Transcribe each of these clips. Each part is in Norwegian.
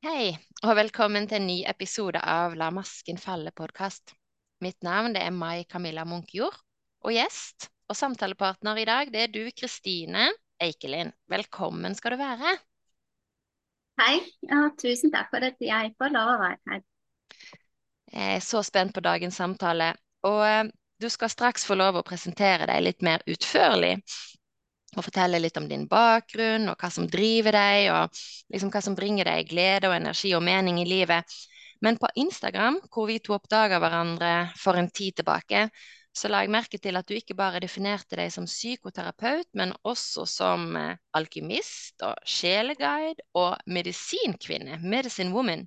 Hei, og velkommen til en ny episode av La masken falle-podkast. Mitt navn er Mai Camilla Munkjord, og gjest og samtalepartner i dag det er du, Kristine Eikelin. Velkommen skal du være. Hei, og tusen takk for at jeg får lov å være her. Jeg er så spent på dagens samtale, og eh, du skal straks få lov å presentere deg litt mer utførlig og fortelle litt om din bakgrunn og hva som driver deg, og liksom hva som bringer deg glede og energi og mening i livet. Men på Instagram, hvor vi to oppdaga hverandre for en tid tilbake, så la jeg merke til at du ikke bare definerte deg som psykoterapeut, men også som eh, alkymist og sjeleguide og medisinkvinne, medicine woman.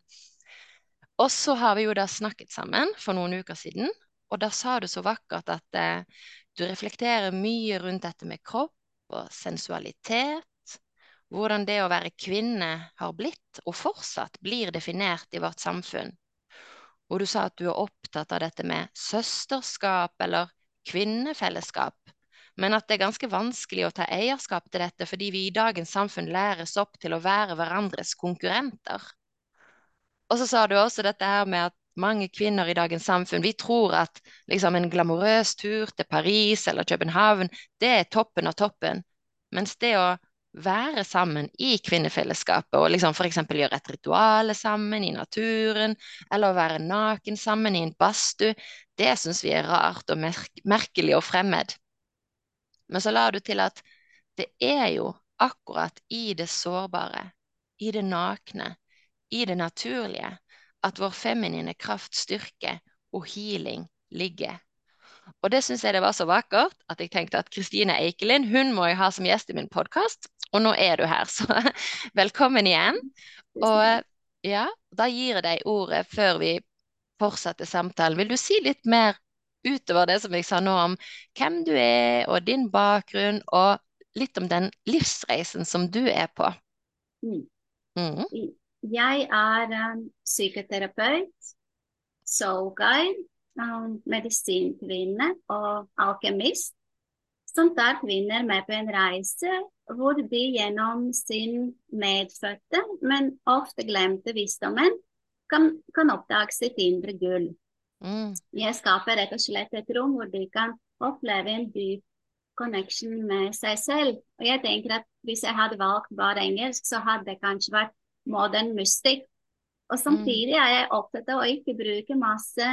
Og så har vi jo da snakket sammen for noen uker siden, og da sa du så vakkert at eh, du reflekterer mye rundt dette med kropp og sensualitet. Hvordan det å være kvinne har blitt, og fortsatt blir definert i vårt samfunn. Og du sa at du er opptatt av dette med søsterskap eller kvinnefellesskap, men at det er ganske vanskelig å ta eierskap til dette fordi vi i dagens samfunn læres opp til å være hverandres konkurrenter. Og så sa du også dette her med at mange kvinner i dagens samfunn vi tror at liksom, en glamorøs tur til Paris eller København, det er toppen av toppen. Mens det å være sammen i kvinnefellesskapet og liksom f.eks. gjøre et ritual sammen i naturen, eller å være naken sammen i en badstue, det syns vi er rart og merk merkelig og fremmed. Men så la du til at det er jo akkurat i det sårbare, i det nakne, i det naturlige, at vår feminine kraft, styrke og healing ligger. Og det syns jeg det var så vakkert at jeg tenkte at Kristine Eikelin hun må jeg ha som gjest i min podkast, og nå er du her, så velkommen igjen. Og ja, da gir jeg deg ordet før vi fortsetter samtalen. Vil du si litt mer utover det som jeg sa nå om hvem du er og din bakgrunn, og litt om den livsreisen som du er på? Mm. Mm. Jeg er um, psykoterapeut, soulguide, um, medisinkvinne og alkemist som tar kvinner med på en reise hvor de gjennom sin medfødte, men ofte glemte visdommen, kan, kan oppdage sitt indre gull. Mm. Jeg skaper rett og slett et rom hvor de kan oppleve en dyp connection med seg selv. Og jeg tenker at Hvis jeg hadde valgt bare engelsk, så hadde det kanskje vært modern mystic. Og samtidig er jeg opptatt av å ikke bruke masse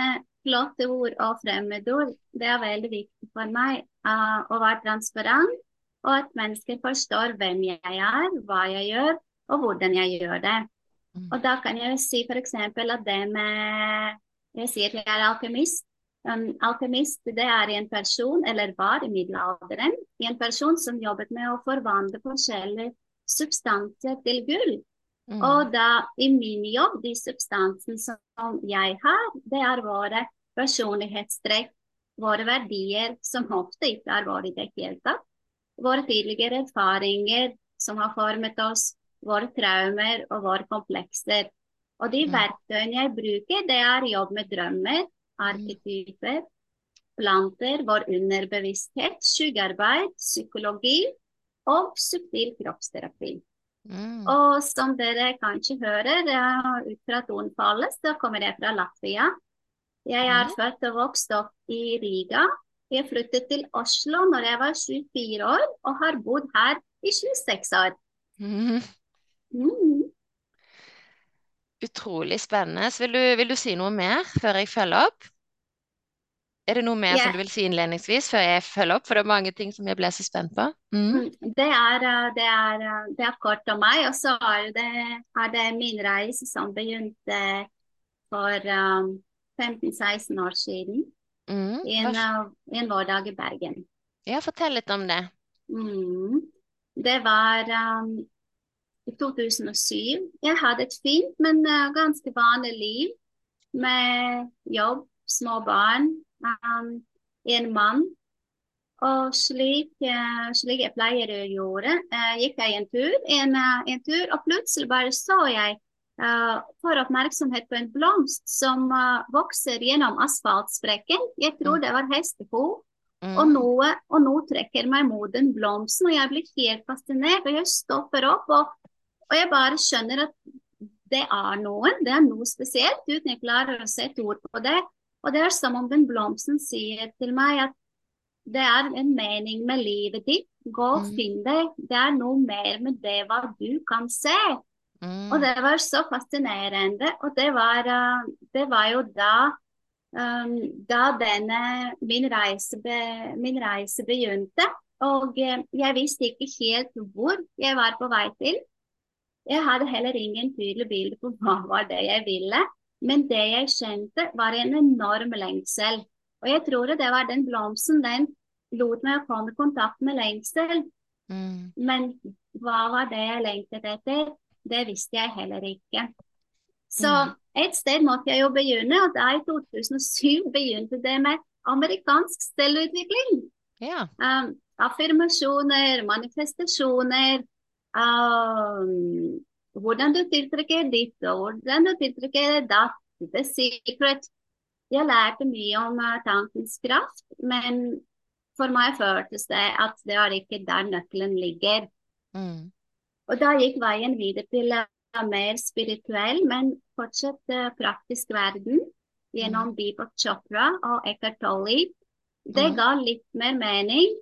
flotte ord og fremmedord. Det er veldig viktig for meg uh, å være transparent, og at mennesker forstår hvem jeg er, hva jeg gjør, og hvordan jeg gjør det. Mm. Og da kan jeg si f.eks. at det med Jeg sier at jeg er alkemist. En alkemist det er en person, eller var i middelalderen, en person som jobbet med å forvandle forskjellige substanser til gull. Mm. Og da i min jobb, de substansene som jeg har, det er våre personlighetstrekk, våre verdier, som ofte ikke har vært i det hele tatt. Våre tidligere erfaringer som har formet oss, våre traumer og våre komplekser. Og de mm. verktøyene jeg bruker, det er jobb med drømmer, arketyper, planter, vår underbevissthet, skyggearbeid, psykologi og subtil kroppsterapi. Mm. Og som dere kanskje hører ut fra tonefallet, så kommer jeg fra Latvia. Jeg er mm. født og vokst opp i Riga. Jeg flyttet til Oslo når jeg var 24 år, og har bodd her i 26 år. Mm. Mm. Utrolig spennende. Vil du, vil du si noe mer før jeg følger opp? Er det noe mer yeah. som du vil si innledningsvis før jeg følger opp? For det er mange ting som jeg ble så spent på. Mm. mm det, er, eh, det, er, eh, det, er, kort om meg. Og så er det, er det min reise som begynte for um, eh, 15-16 år siden. Mm. En, uh, en vårdag i Bergen. Ja, fortell litt om det. Mm. Det var um, i 2007. Jeg hadde et fint, men uh, ganske vanlig liv med jobb, små barn um, en mann. Og slik, uh, slik jeg pleier å gjøre, uh, gikk jeg en tur, en, uh, en, tur, og plutselig bare så jeg for oppmerksomhet på en blomst som vokser gjennom asfaltsprekken. Jeg tror mm. det var hestepo Mm. Og, noe, og nå trekker meg mot den blomsten, og jeg blir helt fascinert. Og jeg stopper opp, og, og jeg bare skjønner at det er noen, det er noe spesielt, uten jeg klarer å sette ord på det. Og det er som om den blomsten sier til meg at det er en mening med livet ditt. Gå og mm. finn det. Det er noe mer med det hva du kan se. Mm. Og det var så fascinerende. Og det var, uh, det var jo da um, da denne min reise, be, min reise begynte. Og uh, jeg visste ikke helt hvor jeg var på vei til. Jeg hadde heller ingen tydelig bilde på hva var det jeg ville. Men det jeg kjente, var en enorm lengsel. Og jeg tror det var den blomsten den lot meg komme i kontakt med lengsel. Mm. Men hva var det jeg lengtet etter? Det visste jeg heller ikke. Så mm. et sted måtte jeg jo begynne, og da i 2007 begynte det med amerikansk selvutvikling. Ja. Um, affirmasjoner, manifestasjoner. Um, hvordan du tiltrekker ditt, og hvordan du tiltrekker datt. The secret. Jeg lærte mye om uh, tankens kraft, men for meg føltes det at det var ikke der nøkkelen ligger. Mm. Og da gikk veien videre til uh, mer spirituell, men fortsatt uh, praktisk verden gjennom mm. Deepak Chopra og Eckhart Tolle. Det mm. ga litt mer mening,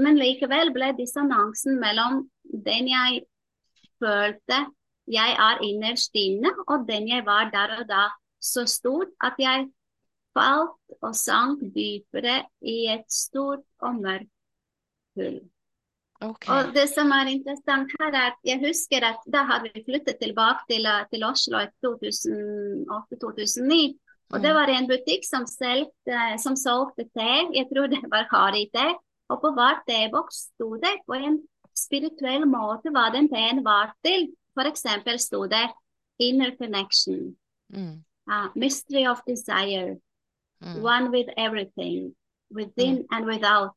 men likevel ble dissonansen mellom den jeg følte jeg er innerst inne, og den jeg var der og da, så stor at jeg falt og sank dypere i et stort og mørkt hull. Okay. Og det som er interessant her, er at jeg husker at da hadde vi flyttet tilbake til, til Oslo i 2008-2009. Og det mm. var en butikk som, solgte, som solgte te. Jeg tror det var Kari-te. Og på hver teboks sto det på en spirituell måte hva den teen var til. For eksempel sto det 'inner connection', mm. uh, 'mystery of desire', Mm. One with everything. Within mm. and without.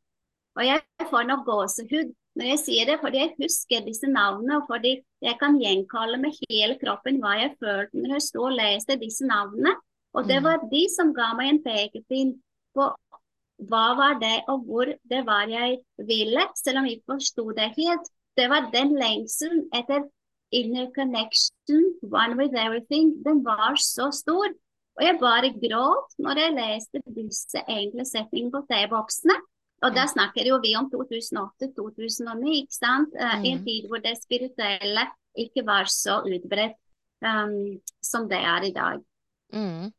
Og jeg får nok gåsehud når jeg sier det, fordi jeg husker disse navnene, og fordi jeg kan gjenkalle med hele kroppen hva jeg følte når jeg sto og leste disse navnene. Og det mm. var de som ga meg en pekepinn på hva var det, og hvor det var jeg ville, selv om jeg ikke forsto det helt. Det var den lengselen etter inner connection, one with everything, den var så stor. Og jeg bare gråt når jeg leste disse enkle setningene på T-boksene. Og da snakker jo vi om 2008-2009, ikke sant? Mm. I en tid hvor det spirituelle ikke var så utbredt um, som det er i dag. Mm.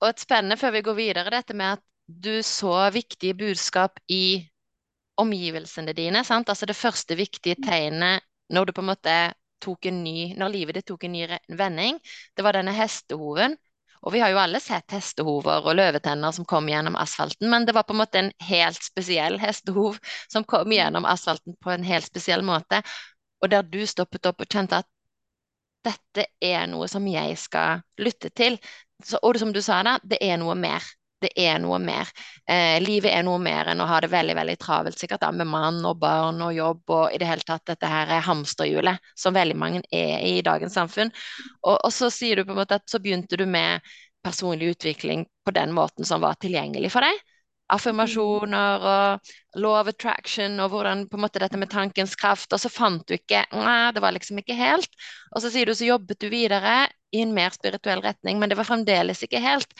Og et spennende før vi går videre, dette med at du så viktige budskap i omgivelsene dine. sant? Altså det første viktige tegnet når du på en måte ny, når livet ditt tok en ny vending, det var denne hestehoven og vi har jo alle sett hestehover og løvetenner som kom gjennom asfalten, men det var på en måte en helt spesiell hestehov som kom gjennom asfalten på en helt spesiell måte. Og der du stoppet opp og kjente at dette er noe som jeg skal lytte til. Så, og som du sa da, det er noe mer det er noe mer. Eh, livet er noe mer enn å ha det veldig veldig travelt sikkert da, med mann og barn og jobb og i det hele tatt dette her hamsterhjulet som veldig mange er i dagens samfunn. Og, og, så sier du på en måte at så begynte du med personlig utvikling på den måten som var tilgjengelig for deg. Affirmasjoner og law of attraction og hvordan på en måte dette med tankens kraft. Og så fant du ikke Nei, det var liksom ikke helt. Og så sier du så jobbet du videre i en mer spirituell retning, men det var fremdeles ikke helt.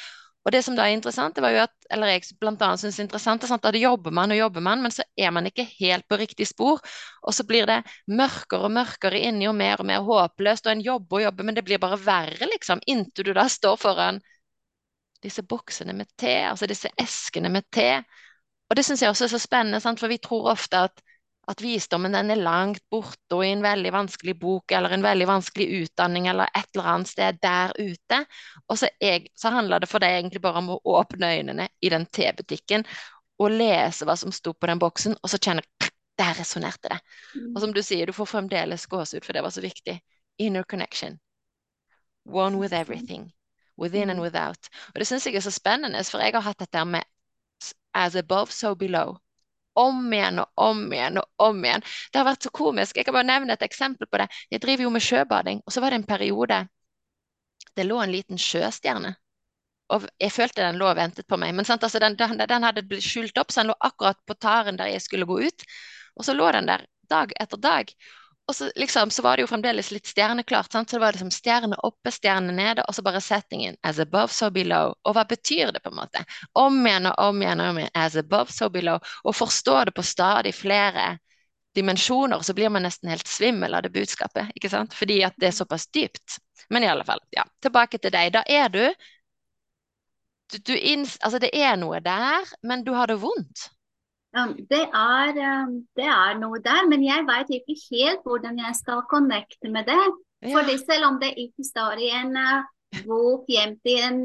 Og det som da er interessant, det var jo at, eller jeg blant annet synes er interessant, er sant, at jobber man og jobber man, men så er man ikke helt på riktig spor. Og så blir det mørkere og mørkere inni og mer og mer håpløst, og en jobber og jobber, men det blir bare verre, liksom, inntil du da står foran disse boksene med te, altså disse eskene med te. Og det syns jeg også er så spennende, sant, for vi tror ofte at at visdommen den er langt borte og i en veldig vanskelig bok eller en veldig vanskelig utdanning eller et eller annet sted der ute. Og så, jeg, så handler det for deg egentlig bare om å åpne øynene i den tebutikken og lese hva som sto på den boksen, og så kjenne der resonnerte det. Mm. Og som du sier, du får fremdeles gåsehud, for det var så viktig. Inner connection. One with everything. Within and mm. without. Og det syns jeg er så spennende, for jeg har hatt dette med as above, so below om igjen og om igjen og om igjen. Det har vært så komisk. Jeg kan bare nevne et eksempel på det. Jeg driver jo med sjøbading, og så var det en periode det lå en liten sjøstjerne. Og jeg følte den lå og ventet på meg. Men altså, den, den, den, hadde blitt skjult opp, så den lå akkurat på taren der jeg skulle gå ut. Og så lå den der dag etter dag. Og så, liksom, så var det jo fremdeles litt stjerneklart. Sant? Så det var liksom stjerne oppe, stjerne nede, og så bare settingen as above, so below. Og hva betyr det, på en måte? Om igjen og om igjen og om igjen. As above, so below. Og forstå det på stadig flere dimensjoner, så blir man nesten helt svimmel av det budskapet. ikke sant? Fordi at det er såpass dypt. Men i alle fall, ja. Tilbake til deg. Da er du, du, du Altså, det er noe der, men du har det vondt. Um, det, er, um, det, er, noe der, men jeg vet ikke helt hvordan jeg skal connecte med det. Ja. Fordi selv om det ikke står i en uh, bok gjemt i en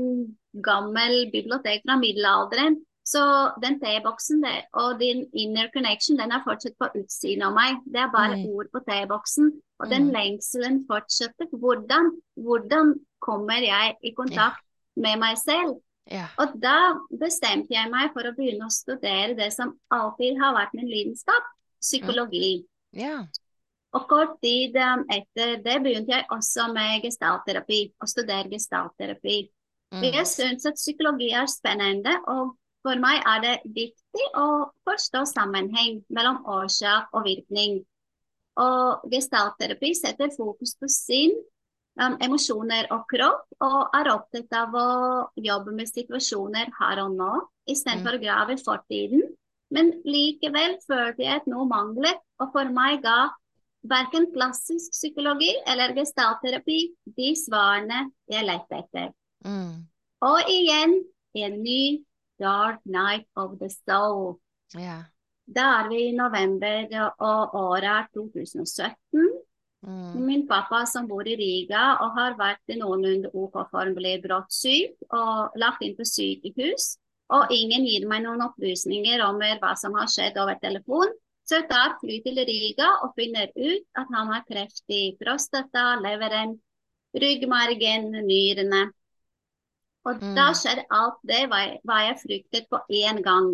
gammel bibliotek fra middelalderen, så den T-boksen og din inner connection den er fortsatt på utsiden av meg. Det er bare mm. ord på T-boksen. Og mm. den lengselen fortsetter. Hvordan, hvordan kommer jeg i kontakt ja. med meg selv? Ja. Og da bestemte jeg meg for å begynne å studere det som alltid har vært min lidenskap, psykologi. Ja. Og kort tid um, etter det begynte jeg også med gestaltterapi, å studere gestaltterapi. Mm. Jeg syns at psykologi er spennende, og for meg er det viktig å forstå sammenheng mellom årsak og virkning. Og gestaltterapi setter fokus på sinn um, emosjoner og kropp, og er opptatt av å jobbe med situasjoner her og nå, istedenfor mm. å grave i fortiden. Men likevel følte jeg at noe manglet, og for meg ga verken klassisk psykologi eller gestaltterapi de svarene jeg lette etter. Mm. Og igjen en ny Dark Night of the Soul. Yeah. Da er vi i november, og året er 2017. Mm. Min pappa som bor i Riga og har vært i noenlunde OK form, ble brått syk og lagt inn på sykehus. Og ingen gir meg noen opplysninger om hva som har skjedd over telefon. Så jeg tar fly til Riga og finner ut at han har kreft i prostata, leveren, ryggmargen, nyrene. Og mm. da skjer alt det hva jeg fryktet på én gang.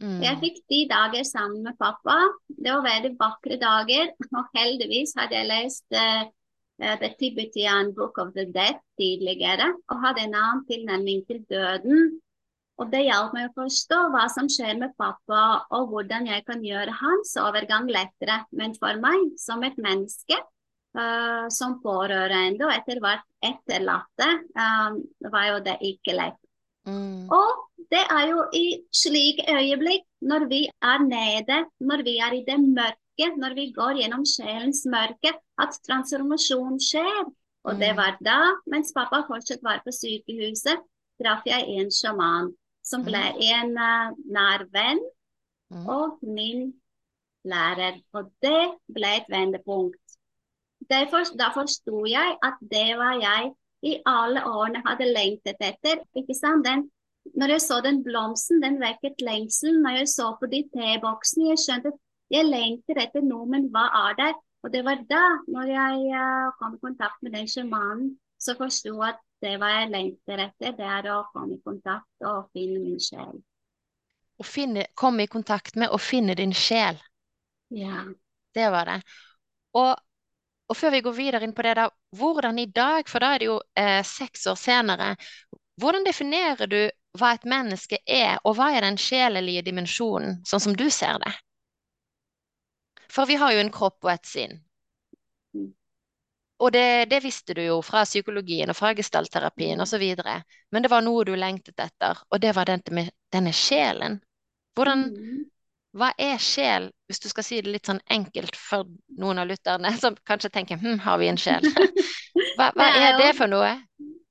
Mm. Jeg fikk de dager sammen med pappa. Det var veldig vakre dager. Og heldigvis hadde jeg lest uh, The Tibetan Book of the Dead tidligere og hadde en annen tilnærming til døden. Og det hjalp meg å forstå hva som skjer med pappa, og hvordan jeg kan gjøre hans overgang lettere. Men for meg, som et menneske, uh, som pårørende og etter hvert etterlatte, um, var jo det ikke lett. Mm. Og det er jo i slike øyeblikk, når vi er nede, når vi er i det mørke, når vi går gjennom sjelens mørke, at transformasjon skjer. Og det mm. var da, mens pappa fortsatt var på sykehuset, traff jeg en sjaman som ble mm. en uh, nær venn mm. og min lærer. Og det ble et vendepunkt. Derfor, da forsto jeg at det var jeg i alle årene hadde lengtet etter. ikke sant? Den når jeg så den blomsten, den vekket lengsel. Når jeg så på de T-boksene, jeg skjønte at jeg lengter etter noe, men hva er det? Og det var da, når jeg uh, kom i kontakt med den sjamanen, så forsto jeg at det var jeg lengter etter, det er å komme i kontakt og finne min sjel. Å finne, komme i kontakt med og finne din sjel. Ja. Det var det. Og, og, før vi går videre inn på det, da, hvordan i dag, for da er det jo eh, seks år senere, hvordan definerer du hva et menneske er, og hva er den sjelelige dimensjonen, sånn som du ser det? For vi har jo en kropp og et sinn. Og det, det visste du jo fra psykologien og fra gestaltterapien osv. Men det var noe du lengtet etter, og det var denne, denne sjelen. Hvordan, mm. Hva er sjel, hvis du skal si det litt sånn enkelt for noen av lytterne som kanskje tenker hm, har vi en sjel? Hva, hva er det for noe?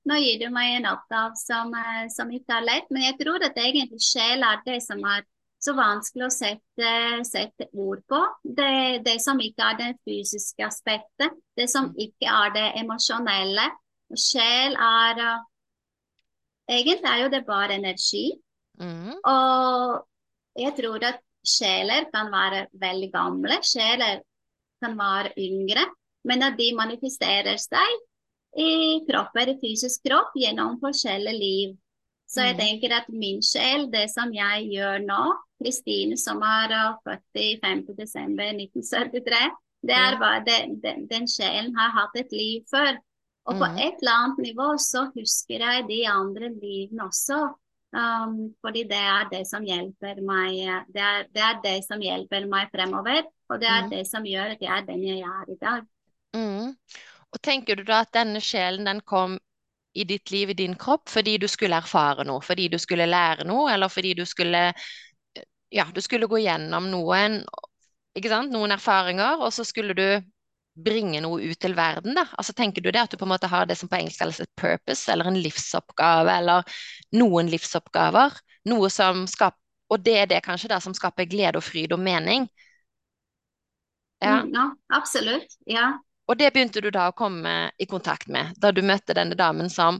Nå gir du meg en oppgave som, eh, som ikke er lett, men jeg tror at egentlig sjel er det som er så vanskelig å sette, sette ord på. Det, det, som ikke er det fysiske aspektet, det som ikke er det emosjonelle. Sjel er uh, Egentlig er jo det bare energi. Mm. Og jeg tror at sjeler kan være veldig gamle, sjeler kan være yngre, men at de manifesterer seg i kropper, i fysisk kropp, gjennom forskjellige liv. Så jeg mm. tenker at min sjel, det som jeg gjør nå, Kristine som er født i 5.12.1973, det er bare det, den, den sjelen har hatt et liv før. Og på mm. et eller annet nivå så husker jeg de andre livene også. Um, fordi det er det som hjelper meg det er, det er, det som hjelper meg fremover. Og det er mm. det som gjør at jeg er den jeg er i dag. Mm. Og tenker du da at denne sjelen den kom i ditt liv, i din kropp, fordi du skulle erfare noe, fordi du skulle lære noe, eller fordi du skulle ja, du skulle gå gjennom noen, noen erfaringer, og så skulle du bringe noe ut til verden, da? Altså Tenker du det at du på en måte har det som på engelsk kalles et purpose, eller en livsoppgave, eller noen livsoppgaver? Noe som skaper Og det er det kanskje da som skaper glede og fryd og mening? Ja, mm, ja absolutt. Ja. Og det begynte du da å komme i kontakt med, da du møtte denne damen som,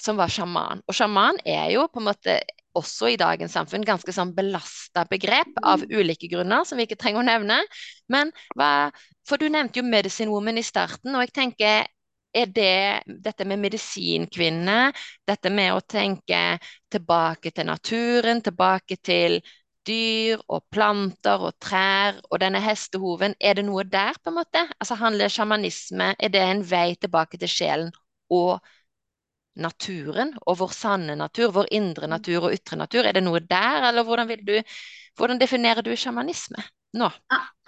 som var sjaman. Og sjaman er jo på en måte også i dagens samfunn ganske sånn belasta begrep av mm. ulike grunner, som vi ikke trenger å nevne. Men hva, For du nevnte jo Medicine Woman i starten, og jeg tenker er det dette med medisinkvinne, dette med å tenke tilbake til naturen, tilbake til dyr og planter og trær og denne hestehoven, er det noe der, på en måte? Altså Handler sjamanisme, er det en vei tilbake til sjelen og naturen og vår sanne natur, vår indre mm. natur og ytre natur? Er det noe der, eller hvordan, du, hvordan definerer du sjamanisme nå?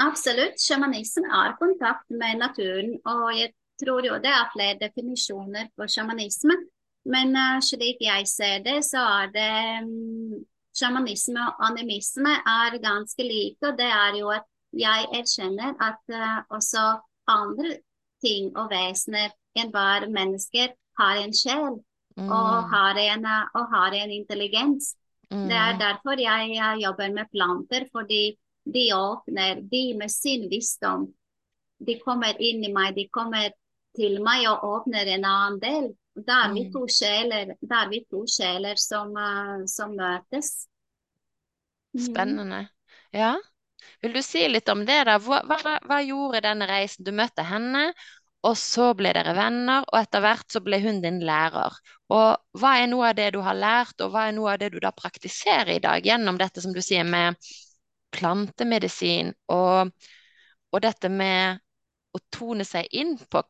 absolutt. Sjamanisme er kontakt med naturen, og jeg tror jo det er flere definisjoner på sjamanisme. Men uh, slik jeg ser det, så er det um, sjamanisme og animisme er ganske like. Og det er jo at jeg erkjenner at uh, også andre ting og vesener enn bare mennesker har en sjel mm. og, har en, og, har en, intelligens. Mm. Det er derfor jeg, jobber med planter, fordi de åpner, de med sin visdom. De kommer inn i meg, de kommer til meg og åpner en annen del. Da er vi mm. to sjeler, er vi to sjeler som, uh, som møtes. Mm. Spennende. Ja. Vil du si litt om det, da? Hva, hva, hva gjorde denne reisen? Du møtte henne, og så ble dere venner, og etter hvert så ble hun din lærer. Og hva er noe av det du har lært, og hva er noe av det du da praktiserer i dag gjennom dette som du sier med plantemedisin og, og dette med å tone seg inn på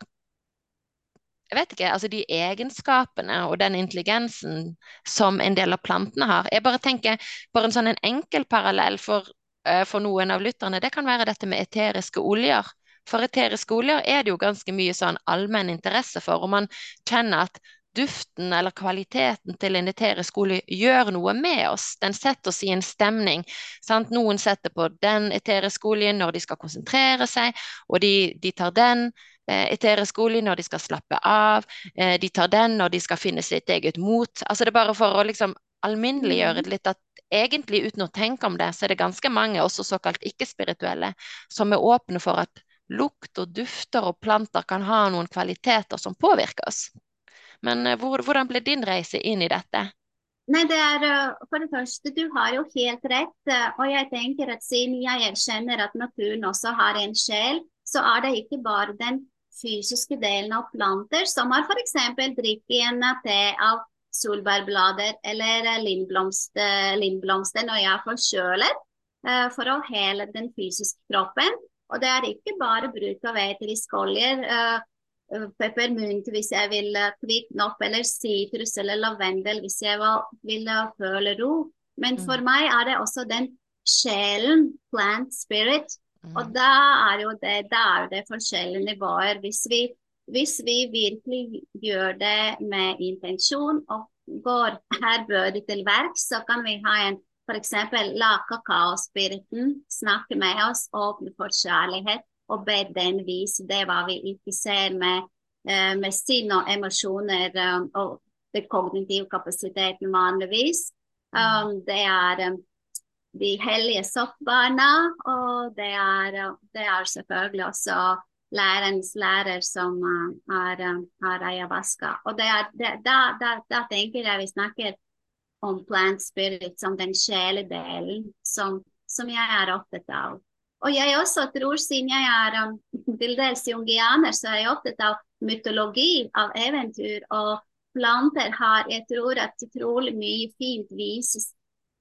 jeg vet ikke, altså de egenskapene og den intelligensen som en del av plantene har. Jeg bare tenker bare en sånn en enkel parallell for, uh, for noen av lytterne, det kan være dette med eteriske oljer. For eteriske oljer er det jo ganske mye sånn allmenn interesse for, og man kjenner at duften eller kvaliteten til en eterisk olje gjør noe med oss. Den setter oss i en stemning. Sant? Noen setter på den eteriske oljen når de skal konsentrere seg, og de, de tar den eh, eteriske når de skal slappe av. Eh, de tar den når de skal finne sitt eget mot. Altså Det er bare for å liksom alminneliggjøre det mm. litt at egentlig uten å tenke om det, så er det ganske mange, også såkalt ikke-spirituelle, som er åpne for at lukt og dufter og planter kan ha noen kvaliteter som påvirker oss. Men hvor, hvordan ble din reise inn i dette? Nei, det er eh, For det første, du har jo helt rett. Eh, og jeg tenker at siden jeg erkjenner at naturen også har en sjel, så er det ikke bare den fysiske delen av planter, som har f.eks. en te av solbærblader eller lindblomster, lindblomster når jeg er forkjølet, for å hele den fysiske kroppen. Og det er ikke bare bruk av eteriske oljer. Uh, peppermynt hvis jeg vil kvikne opp, eller sitrus eller lavendel hvis jeg vil føle ro. Men for mm. meg er det også den sjelen, plant spirit. Mm. Og da er jo det, da er det forskjellige nivåer. Hvis vi, hvis vi virkelig gjør det med intensjon og går her bødig til verks, så kan vi ha en F.eks. la kakaospiriten snakke med oss, åpne for kjærlighet og be den vise det hva vi ser med, eh, med sinn og emosjoner um, og den kognitive kapasiteten vanligvis. Mm. Um, det er um, de hellige soppbarna, og det er, det er selvfølgelig også lærerens lærer som har ayahuasca. Og det er, det, da, da, da, tenker jeg vi snakker om plant spirit som den sjeledelen som, som jeg er opptatt av. Og jeg også tror, siden jeg er um, til dels jungianer, så er jeg opptatt av mytologi, av eventyr. Og planter har Jeg tror at utrolig mye fint vises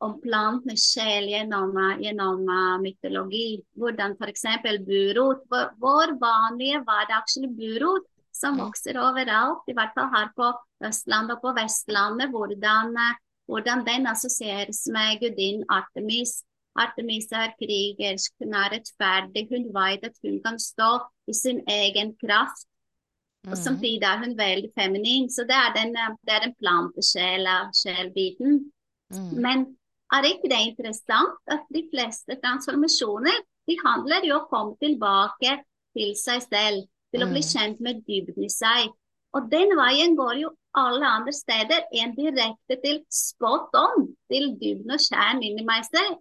om plantenes sjel gjennom, uh, gjennom uh, mytologi. Hvordan f.eks. burot. Vår vanlige hverdagslige burot som vokser overalt, i hvert fall her på Østlandet og på Vestlandet. Hvordan uh, hvordan den assosieres med gudinnen Artemis. Artemis er krigersk, hun er rettferdig, hun vet at hun kan stå i sin egen kraft. Og mm, samtidig er hun veldig feminin, så det er den, det er den plantesjel-biten. mm, Men er ikke det interessant at de fleste transformasjoner de handler jo om å komme tilbake til seg selv, til å bli mm, kjent med dybden i seg. Og den veien går jo alle andre steder enn direkte til spot on, til dybden og kjernen inni meg selv.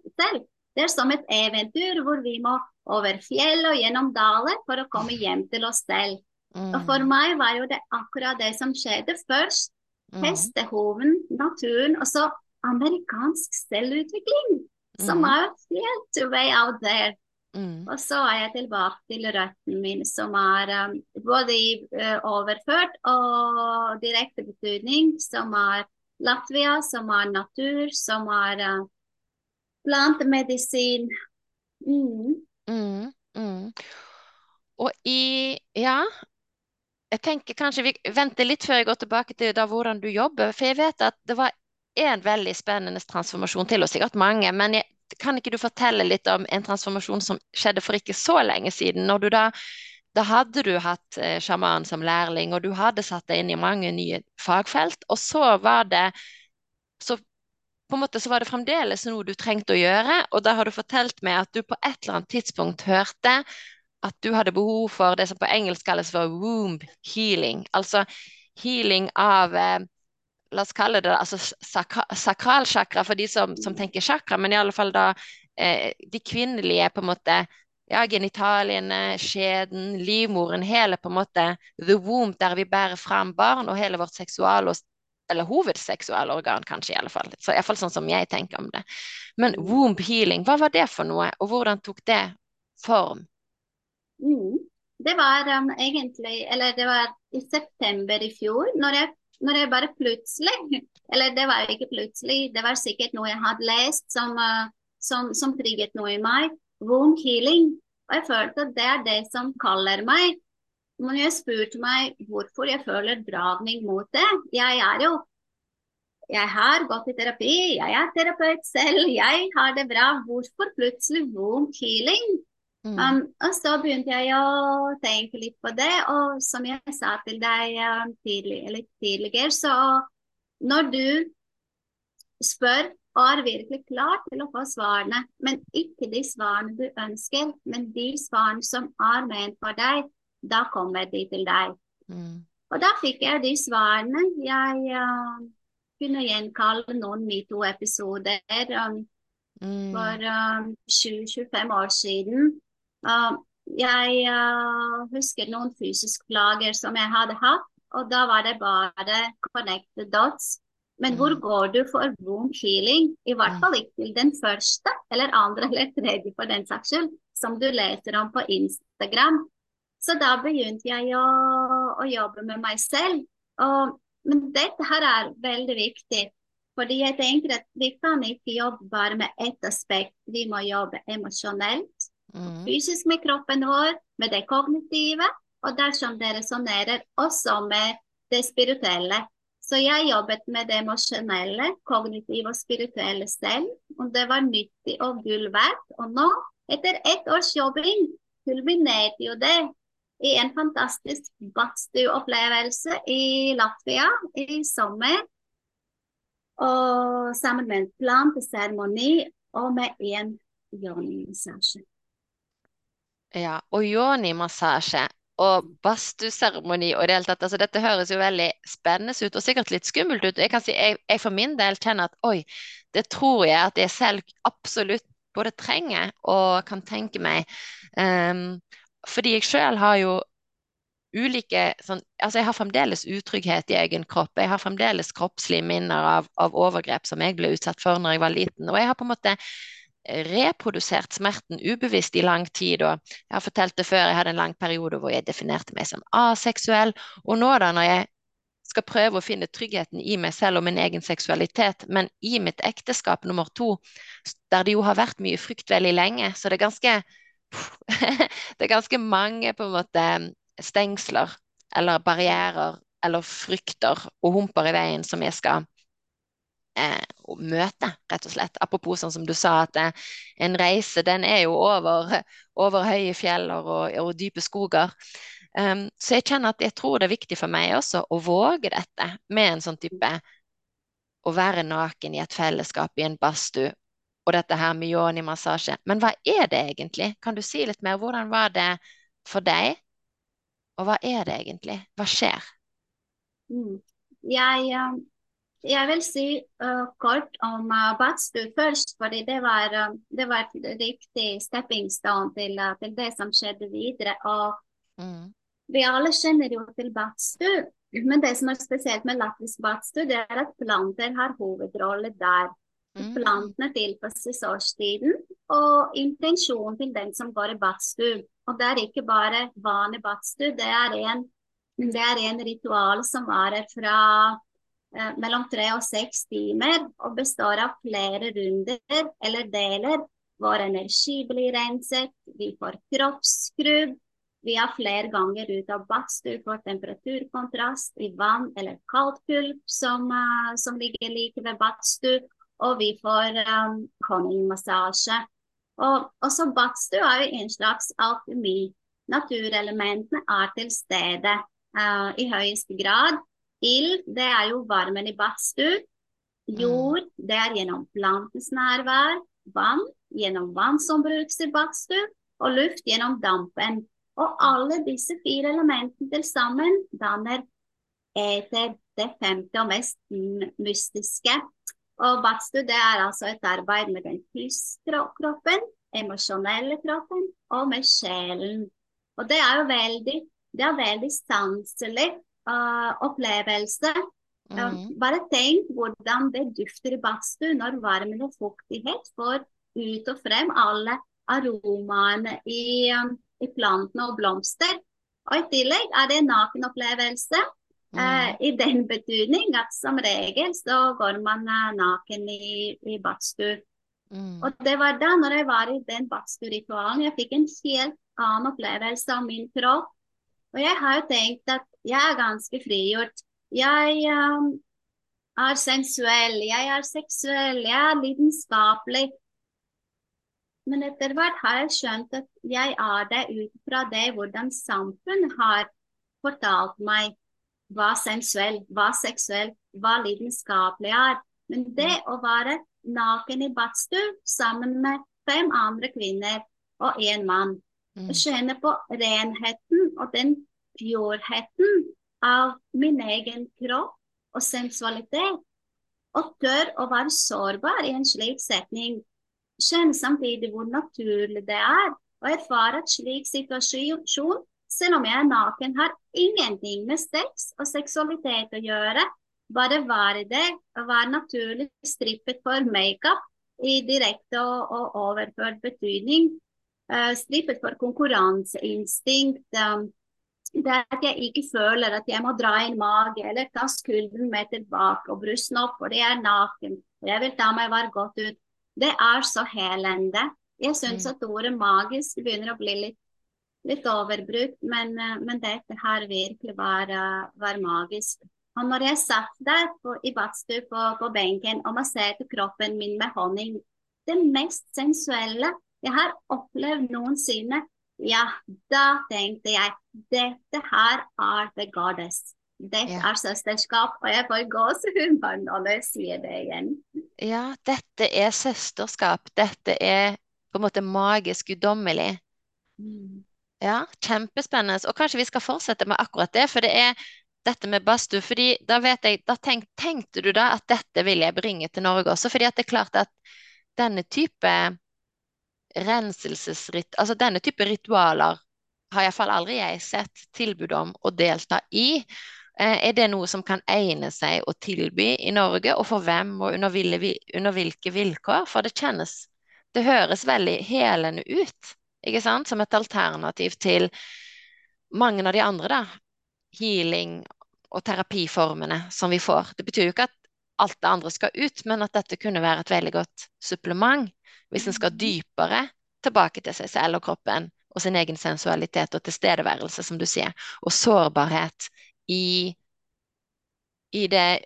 Det er som et eventyr hvor vi må over fjell og gjennom daler for å komme hjem til oss selv. Og for mm, meg var jo det akkurat det som skjedde først. mm, Hestehoven, naturen, og så amerikansk selvutvikling, som mm, er helt way out there. Mm, Og så er jeg tilbake til røttene mine, som er um, både i uh, overført og direkte betydning, som er Latvia, som er natur, som er uh, plantemedisin. Mm. mm, mm. Og i Ja, jeg tenker kanskje vi venter litt før jeg går tilbake til da hvordan du jobber, for jeg vet at det var en veldig spennende transformasjon til, og sikkert mange, men jeg, kan ikke du fortelle litt om en transformasjon som skjedde for ikke så lenge siden, når du da da hadde du hatt eh, sjaman som lærling, og du hadde satt deg inn i mange nye fagfelt, og så var det så på en måte så var det fremdeles noe du trengte å gjøre, og da har du fortalt meg at du på et eller annet tidspunkt hørte at du hadde behov for det som på engelsk kalles for womb healing, altså healing av eh, La oss kalle det altså sakra, sakralsjakra for de som, som tenker sjakra, men i alle fall da eh, de kvinnelige på en måte ja, genitaliene, skjeden, livmoren, hele på en måte the womb der vi bærer fram barn, og hele vårt seksual- og eller hovedseksualorgan, kanskje, i alle fall. Så Iallfall sånn som jeg tenker om det. Men womb healing, hva var det for noe, og hvordan tok det form? Mm. Det var um, egentlig Eller det var i september i fjor, når jeg, når jeg bare plutselig Eller det var ikke plutselig, det var sikkert noe jeg hadde lest som, uh, som, som trigget noe i meg. Wound healing. Og jeg følte at det er det som kaller meg. Men jeg spurte meg hvorfor jeg føler dragning mot det. Jeg er jo Jeg har gått i terapi, jeg er terapeut selv, jeg har det bra. Hvorfor plutselig wound healing? Mm, Um, og så begynte jeg å tenke litt på det, og som jeg sa til deg um, tidlig, litt tidligere, så når du spør og er virkelig klar til å få svarene, men ikke de svarene du ønsker, men de svarene som er ment for deg, da kommer de til deg. mm, Og da fikk jeg de svarene. Jeg uh, kunne gjenkalle noen metoo-episoder um, mm, for um, 20-25 år siden. Uh, jeg uh, husker noen fysiske plager som jeg hadde hatt, og da var det bare connect the dots. Men hvor mm, går du for womb healing? I hvert fall ikke til den første, eller andre eller tredje for den saks skyld, som du leser om på Instagram. Så da begynte jeg å, å jobbe med meg selv. Og, men dette her er veldig viktig. Fordi jeg tenker at vi kan ikke jobbe bare med ett aspekt. Vi må jobbe emosjonelt, mm, fysisk med kroppen vår, med det kognitive, og dersom det resonnerer også med det spirituelle. Så jeg jobbet med det emosjonelle, kognitive og spirituelle selv, og det var nyttig og gull verdt. Og nå, etter ett års jobbing, kulminerte jo det i en fantastisk badstueopplevelse i Latvia i sommer. Og sammen med en planteseremoni og med en yoni-massasje. Ja, og yoni-massasje og badstueseremoni og det hele tatt, altså dette høres jo veldig spennende ut, og sikkert litt skummelt ut. Jeg kan si, jeg, jeg for min del kjenner at oi, det tror jeg at jeg selv absolutt både trenger og kan tenke meg. Um, fordi jeg selv har jo ulike sånn, altså Jeg har fremdeles utrygghet i egen kropp. Jeg har fremdeles kroppslige minner av, av overgrep som jeg ble utsatt for når jeg var liten. Og jeg har på en måte reprodusert smerten ubevisst i lang tid. Og jeg har fortalt det før, jeg hadde en lang periode hvor jeg definerte meg som aseksuell. Og nå da, når jeg skal prøve å finne tryggheten i meg selv og min egen seksualitet, men i mitt ekteskap nummer to, der det jo har vært mye frykt veldig lenge, så det er ganske det er ganske mange på en måte stengsler eller barrierer eller frykter og humper i veien som jeg skal eh, møte, rett og slett. Apropos sånn som du sa, at eh, en reise den er jo over, over høye fjeller og, og dype skoger. Um, så jeg kjenner at jeg tror det er viktig for meg også å våge dette med en sånn type å være naken i et fellesskap i en badstue og dette her med yoni-massasje. Men hva er det egentlig? Kan du si litt mer? Hvordan var det for deg? Og hva er det egentlig? Hva skjer? Mm. Jeg, eh, jeg, vil si uh, kort om uh, badstue først, fordi det var, uh, det var et riktig stepping stone til, uh, til, det som skjedde videre. Og mm. vi alle kjenner jo til badstue, men det som er spesielt med latvisk badstue, det er at planter har hovedrolle der. Mm. Plantene tilpasses årstiden og intensjonen til den som går i badstue. Og det er ikke bare vanlig badstue, det er en, det er en ritual som varer fra eh, mellom tre og seks timer og består av flere runder eller deler. Vår energi blir renset, vi får kroppsskrubb, vi har flere ganger ut av badstue for temperaturkontrast i vann eller kaldkulp som, uh, som ligger like ved badstue og vi får um, honningmassasje. Og også badstue er jo en slags alkemi. Naturelementene er til stede uh, i høyeste grad. Ild, det er jo varmen i badstue. Jord, det er gjennom plantens nærvær. Vann, gjennom vann som brukes i badstue. Og luft gjennom dampen. Og alle disse fire elementene til sammen danner eter det femte og mest mystiske og badstue det er altså et arbeid med den fysiske kroppen, emosjonelle kroppen og med sjelen. Og det er jo veldig, det er veldig sanselig uh, opplevelse. Mm. Uh, bare tenk hvordan det dufter i badstue når varmen og fuktighet får ut og frem alle aromaene i, um, i plantene og blomster. Og i tillegg er det en nakenopplevelse. Mm. I den betydning at som regel så går man uh, naken i, i badstue. Mm. Og det var da når jeg var i den badstue-ritualen, jeg fikk en helt annen opplevelse av min kropp. Og jeg har jo tenkt at jeg er ganske frigjort. Jeg um, er sensuell, jeg er seksuell, jeg er lidenskapelig. Men etter hvert har jeg skjønt at jeg er det ut fra det hvordan samfunnet har fortalt meg hva sensuell, hva seksuell, hva lidenskapelig er. Men det mm. å være naken i badstue sammen med fem andre kvinner og én mann, å og kjenne på renheten og den purheten av min egen kropp og sensualitet, og tør å være sårbar i en slik setning, kjenne samtidig hvor naturlig det er, å erfare et slik situasjon selv om jeg er naken, har ingenting med sex og seksualitet å gjøre. Bare være det, og være naturlig strippet for makeup i direkte og, og overført betydning. Uh, strippet for konkurranseinstinkt. Um, det er at jeg ikke føler at jeg må dra inn mage eller ta skulderen med tilbake og brusten opp fordi jeg er naken og jeg vil ta meg være godt ut. Det er så helende. Jeg syns mm. at ordet magisk begynner å bli litt litt overbrukt, men, eh, men, dette her virkelig var, var magisk. Og når jeg satt der på, i badstua på, på, benken og masserte kroppen min med honning, det mest sensuelle jeg har opplevd noensinne, ja, da tenkte jeg dette her er the goddess. Dette ja. er søsterskap, og jeg får gåsehud når jeg sier det igjen. Ja, dette er søsterskap. Dette er på en måte magisk guddommelig. Mm. Ja, kjempespennende. Og kanskje vi skal fortsette med akkurat det, for det er dette med badstue. fordi da vet jeg, da tenk, Tenkte du da at dette vil jeg bringe til Norge også? fordi at det er klart at denne type renselsesritt, altså denne type ritualer har iallfall aldri jeg sett tilbud om å delta i. Eh, er det noe som kan egne seg å tilby i Norge, og for hvem og under, hvilke vilkår? For det kjennes Det høres veldig helende ut ikke sant? Som et alternativ til mange av de andre da, healing- og terapiformene som vi får. Det betyr jo ikke at alt det andre skal ut, men at dette kunne være et veldig godt supplement hvis en skal dypere tilbake til seg selv og kroppen og sin egen sensualitet og tilstedeværelse, som du sier, og sårbarhet i, i, det,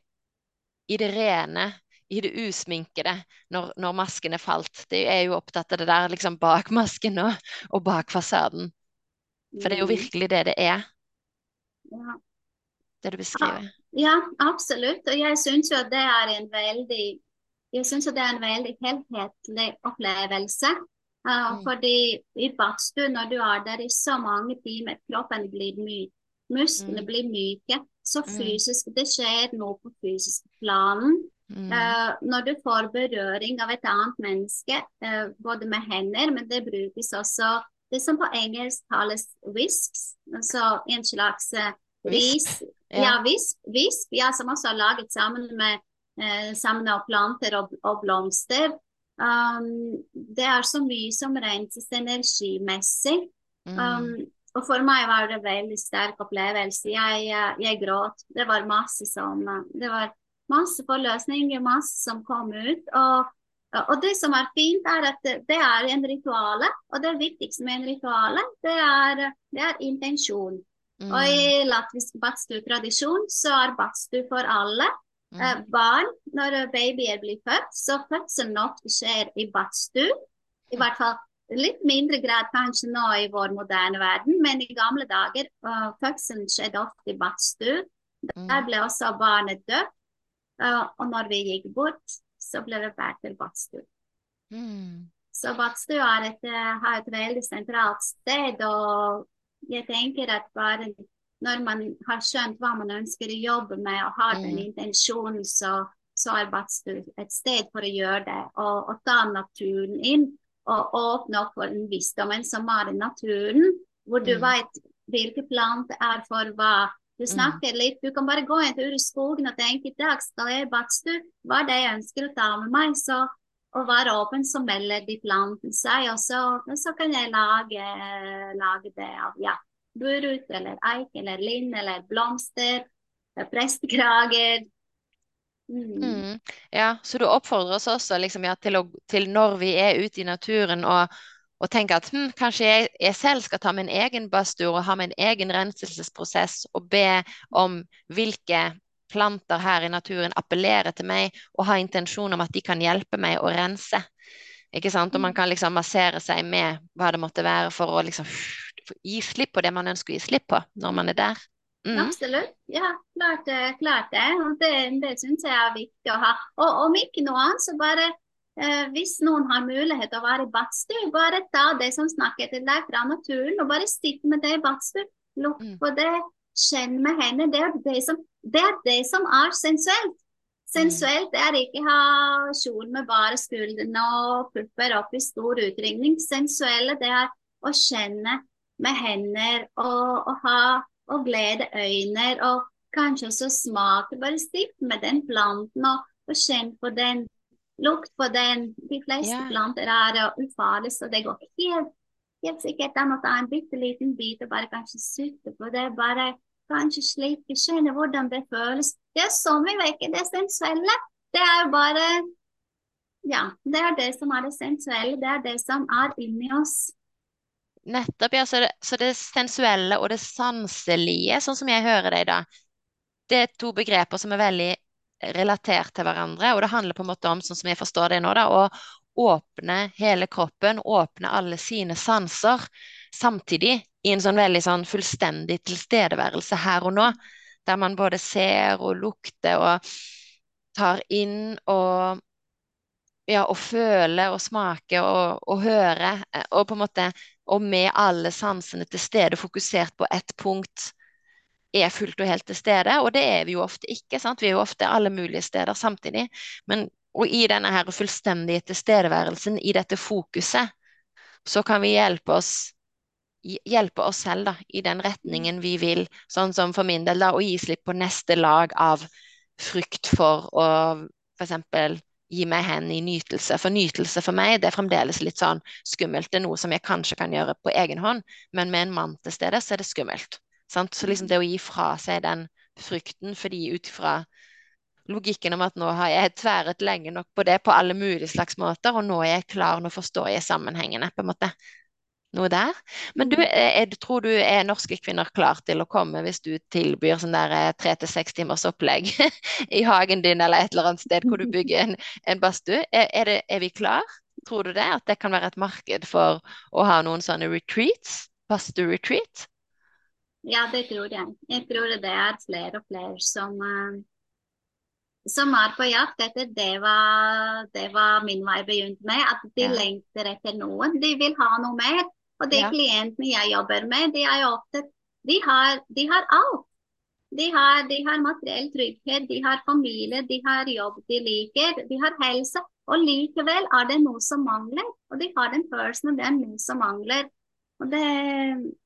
i det rene, i det usminkede når, når masken er falt. Det er jo opptatt av det der liksom bak masken og, og bak fasaden. For det er jo Mm. virkelig det det er, Ja. det du beskriver. Ja, absolutt. Og jeg syns jo at det er en veldig jeg synes det er en veldig helhetlig opplevelse. Uh, Mm. Fordi i badstue, når du er der i så mange timer, kroppen blir myk, musklene Mm. blir myke, så Mm. fysisk, det skjer noe på fysisk plan. Mm. Uh, når du får berøring av et annet menneske, uh, både med hender, men det brukes også det som på engelsk kalles whisks, altså en slags uh, ris. Ja. Ja, visp, visp, ja, som også er laget sammen med eh, sammen av planter og, og blomster. Um, det er så mye som renses energimessig. Mm. Um, og for meg var det veldig sterk opplevelse. Jeg, eh, jeg gråt. Det var masse som eh, Det var masse forløsninger, masse som kom ut. Og, og det som er fint, er at det det er en rituale. Og det viktigste med en rituale, det er, det er intensjon. Mm. Og i latvisk badstue-tradisjon så er badstue for alle. Mm. Eh, barn, når babyer blir født, så fødselen ofte skjer i badstue. I hvert fall litt mindre grad kanskje nå i vår moderne verden, men i gamle dager uh, fødselen skjedde ofte i badstue. Mm. Der ble også barnet døpt, uh, og når vi gikk bort, så ble det båret til badstue. Mm. Så badstue et, eh, har et veldig sentralt sted, og jeg tenker at bare når man har skjønt hva man ønsker å jobbe med, og har den Mm. intensjonen, så, så er du et sted for å gjøre det. Og, og ta naturen inn, og åpne opp for den visdommen som er i naturen, hvor du Mm. vet hvilke planter er for hva. Du snakker litt, du kan bare gå en tur i skogen og tenke i dag skal jeg badstue, hva er det jeg ønsker å ta med meg? Så å være åpen, så melder de plantene seg, og så, så kan jeg lage, lage det av ja, burut eller eik eller linn eller blomster, prestekrager. Mm. Mm. Ja, så du oppfordrer oss også liksom, ja, til, å, til når vi er ute i naturen og, og tenker at hm, kanskje jeg, jeg selv skal ta min egen badstue og ha min egen renselsesprosess og be om hvilke planter her i naturen appellerer til meg, og ha intensjon om at de kan hjelpe meg å rense. Ikke sant? Og man kan liksom massere seg med hva det måtte være for å liksom gi slipp på det man ønsker å gi slipp på når man er der. Mm. Absolutt. Ja, klart, det- klart det. Og det, det syns jeg er viktig å ha. Og om ikke noe annet, så bare eh, hvis noen har mulighet til å være i badstue, bare ta det som snakker til deg fra naturen, og bare sitte med det i badstue. Lukt Mm. på det, kjenn med hendene. Det er det som, det er, det som er sensuelt. Sensuelt er ikke ha kjole med bare skuldrene og pupper opp i stor utringning. Sensuelle det er å kjenne med hender og, og ha og glede øyne og kanskje også smake. Bare stift med den planten og, og kjenn på den. Lukt på den. De fleste yeah. planter er ufarlige, så det går helt, helt sikkert an å ta en bitte liten bit og bare kanskje sutte på det. Bare kanskje slikke, kjenne hvordan det føles. Det er så mye er det sensuelle. Det er bare Ja, det er det som er det sensuelle. Det er det som er inni oss. Nettopp, ja. Så det, så det sensuelle og det sanselige, sånn som jeg hører deg da, det er to begreper som er veldig relatert til hverandre, og det handler på en måte om, sånn som jeg forstår det nå, da, å åpne hele kroppen, åpne alle sine sanser, samtidig i en sånn veldig sånn fullstendig tilstedeværelse her og nå, der man både ser og lukter og tar inn og ja, å føle og smake og, og høre, eh, og på en måte, og med alle sansene til stede, fokusert på ett punkt, er fullt og helt til stede. Og det er vi jo ofte ikke, sant? Vi er jo ofte alle mulige steder samtidig. Men, og i denne her fullstendige tilstedeværelsen, i dette fokuset, så kan vi hjelpe oss hjelpe oss selv da, i den retningen vi vil. Sånn som for min del, da, å gi slipp på neste lag av frykt for å eksempel gi meg hen i nytelse. For nytelse for meg, det er fremdeles litt sånn skummelt. Det er noe som jeg kanskje kan gjøre på egen hånd, men med en mann til stede, så er det skummelt. Sant? Så liksom det å gi fra seg den frykten, fordi ut fra logikken om at nå har jeg tværet lenge nok på det på alle mulige slags måter, og nå er jeg klar, nå forstår jeg sammenhengene, på en måte. Noe der. Men du, Mm. er, tror du er norske kvinner klar til å komme hvis du tilbyr sånn der eh, tre til seks timers opplegg i hagen din eller et eller annet sted hvor du bygger en, en badstue? Er, er, er vi klar? Tror du det? At det kan være et marked for å ha noen sånne retreats? Badstue-retreat? Ja, det tror jeg. Jeg tror det er flere og flere som, eh, som er på jakt etter det var, det var min vei begynt med, at de Ja. lengter etter noen. De vil ha noe mer. Og de Ja. klientene jeg jobber med, de er jo ofte De har, de har alt. De har, de har materiell trygghet, de har familie, de har jobb de liker, de har helse. Og likevel er det noe som mangler. Og de har den følelsen at det er noe som mangler. Og det,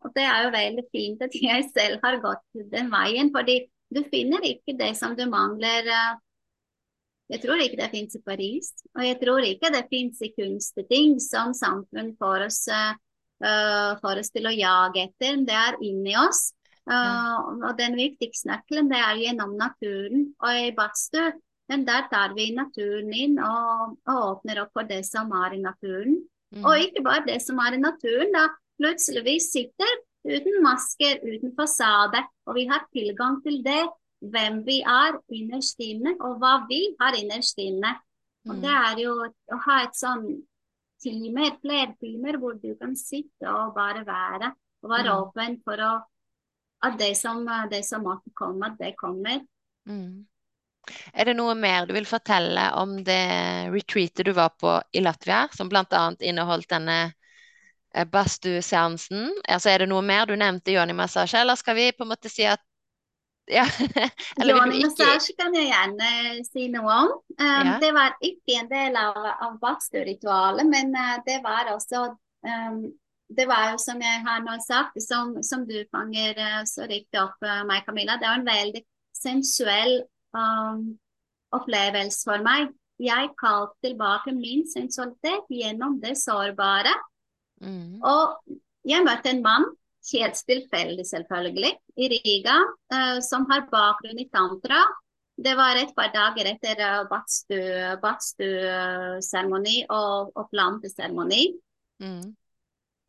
og det er jo veldig fint at jeg selv har gått den veien, fordi du finner ikke det som du mangler. eh, Jeg tror ikke det fins i Paris, og jeg tror ikke det fins i kunstting som samfunn får oss, eh, eh, oss til å jage etter. Det er inni oss. Eh, og den viktigste nøkkelen det er gjennom naturen. Og i badstue, men der tar vi naturen inn og, og åpner opp for det som er i naturen. Mm. Og ikke bare det som er i naturen, da plutselig vi sitter uten masker, uten fasade, og vi har tilgang til det, hvem vi er innerst inne, og hva vi har innerst inne. Og Mm. det er jo å ha et sånn timer, flere timer, hvor du kan sitte og bare være, og være Mm. åpen for å, at det som, det som måtte komme, at det kommer. Mm. Er det noe mer du vil fortelle om det retreatet du var på i Latvia, som bl.a. inneholdt denne eh, badstueseansen? Altså, er det noe mer? Du nevnte yoni-massasje, eller skal vi på en måte si at ja. Eller ja, ikke kan jeg gjerne si noe om. Um, Ja. Det var ikke en del av, av badstueritualet, men uh, det var også um, Det var jo som jeg har nå sagt, som, som du fanger uh, så riktig opp, uh, meg, Camilla, det var en veldig sensuell um, opplevelse for meg. Jeg kalte tilbake min sensualitet gjennom det sårbare. Mm. Og jeg møtte en mann, helt tilfeldig selvfølgelig, i Riga, eh, som har bakgrunn i tantra. Det var et par dager etter uh, badstueseremoni og, og planteseremoni. Mm.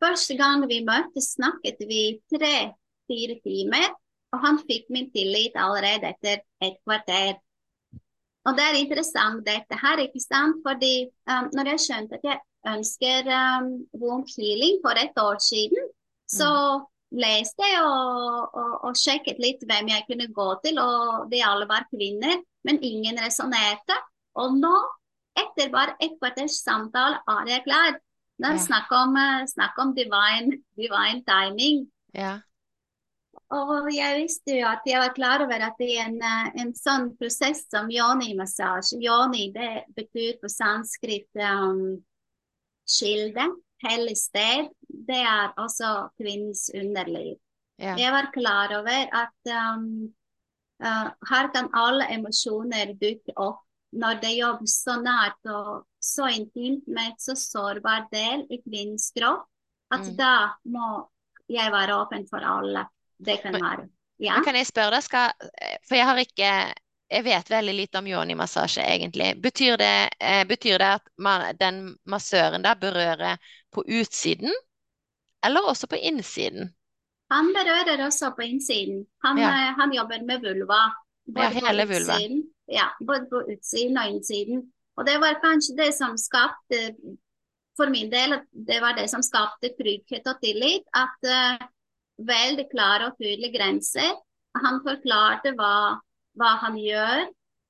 Første gang vi møttes, snakket vi tre-fire timer, og han fikk min tillit allerede etter et kvarter. Og det er interessant dette her, ikke sant? Fordi um, når jeg skjønte at jeg ønsker um, healing for et år siden, så leste jeg og, og, og sjekket litt hvem jeg kunne gå til, og de alle var kvinner, men ingen resonnerte. Og nå, etter bare et kvarters samtale, er jeg klar. Det er Ja. snakk om, eh, snakk om divine, divine timing. Ja. Og jeg visste jo at jeg var klar over at i en, eh, en sånn prosess som yoni-massasje Yoni det betyr på sanskrit um, kilde, hellig sted. Det er også kvinnens underliv. Ja. Jeg var klar over at um, uh, her kan alle emosjoner dukke opp når det jobbes så nært og så intimt med et så sårbar del i kvinnens kropp, at Mm. da må jeg være åpen for alle. Det kan være. Ja. Men kan jeg spørre deg, skal, for jeg har ikke jeg vet veldig lite om yoni-massasje, egentlig. Betyr det, eh, betyr det at man, den massøren da berører på utsiden, eller også på innsiden? Han berører også på innsiden. Han, Ja. eh, han jobber med vulva. Ja, hele vulva. utsiden. Ja, både på utsiden og innsiden. Og det var kanskje det som skapte, for min del, det var det som skapte trygghet og tillit. At uh, veldig klare og tydelige grenser. Han forklarte hva, hva han gjør.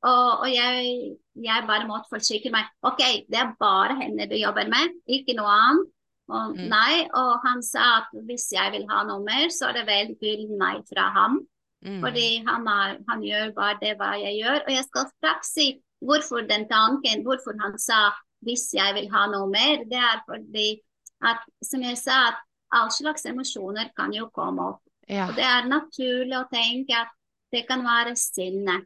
Og, og jeg, jeg bare måtte forsikre meg. OK, det er bare henne du jobber med, ikke noe annet. Og Mm. nei, og han sa at hvis jeg vil ha noe mer, så er det vel tydelig nei fra ham. Mm. Fordi han, er, han gjør bare det hva jeg gjør. Og jeg skal straks si hvorfor den tanken, hvorfor han sa hvis jeg vil ha noe mer. Det er fordi at, som jeg sa, at all slags emosjoner kan jo komme opp. Ja. Og det er naturlig å tenke at det kan være sinne.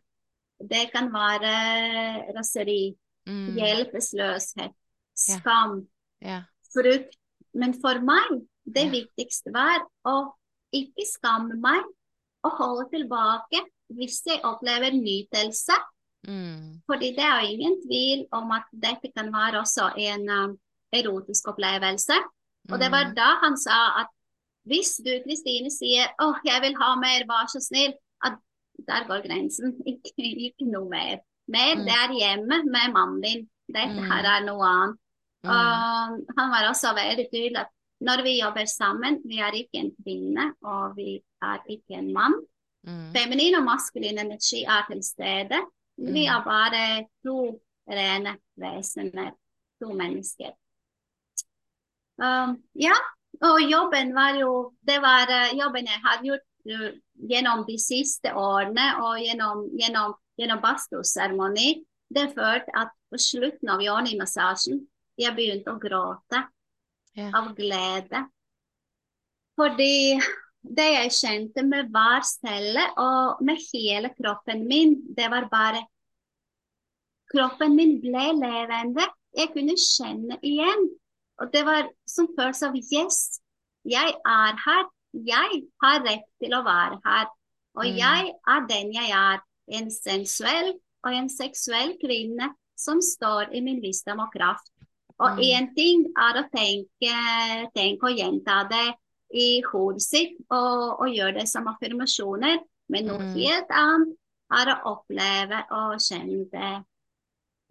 Det kan være raseri, Mm. hjelpeløshet, Skam. skam, Yeah. frukt. Men for meg, det viktigste var å ikke skamme meg og holde tilbake hvis jeg opplever nytelse. Mm. Fordi det er ingen tvil om at dette kan være også en um, erotisk opplevelse. Og det var Mm. da han sa at hvis du, Kristine, sier 'Å, jeg vil ha mer, vær så snill', der går grensen. Ikke, ikke noe mer. Mer, Mm. det er hjemme med mannen din. Dette Mm. her er noe annet. Mm. Og han var også veldig tydelig at når vi jobber sammen, vi er ikke en kvinne, og vi er ikke en mann. Feminin og maskulin energi er til stede. Vi er bare to rene vesener, to mennesker. Um, ja, og jobben var jo Det var eh, jobben jeg har gjort eh, gjennom de siste årene og gjennom, gjennom, gjennom badstueseremoni. Det førte at på slutten av yoni-massasjen jeg begynte å gråte Ja. av glede. Fordi det jeg kjente med hver celle og med hele kroppen min, det var bare Kroppen min ble levende. Jeg kunne kjenne igjen. Og det var som følelse av yes, jeg er her. Jeg har rett til å være her. Og Mm. jeg er den jeg er. En sensuell og en seksuell kvinne som står i min visdom og kraft. Og Mm. ting er å tenke, tenke og gjenta det i hodet sitt og, og gjøre det som affirmasjoner, men noe Mm. helt annet er å oppleve og kjenne det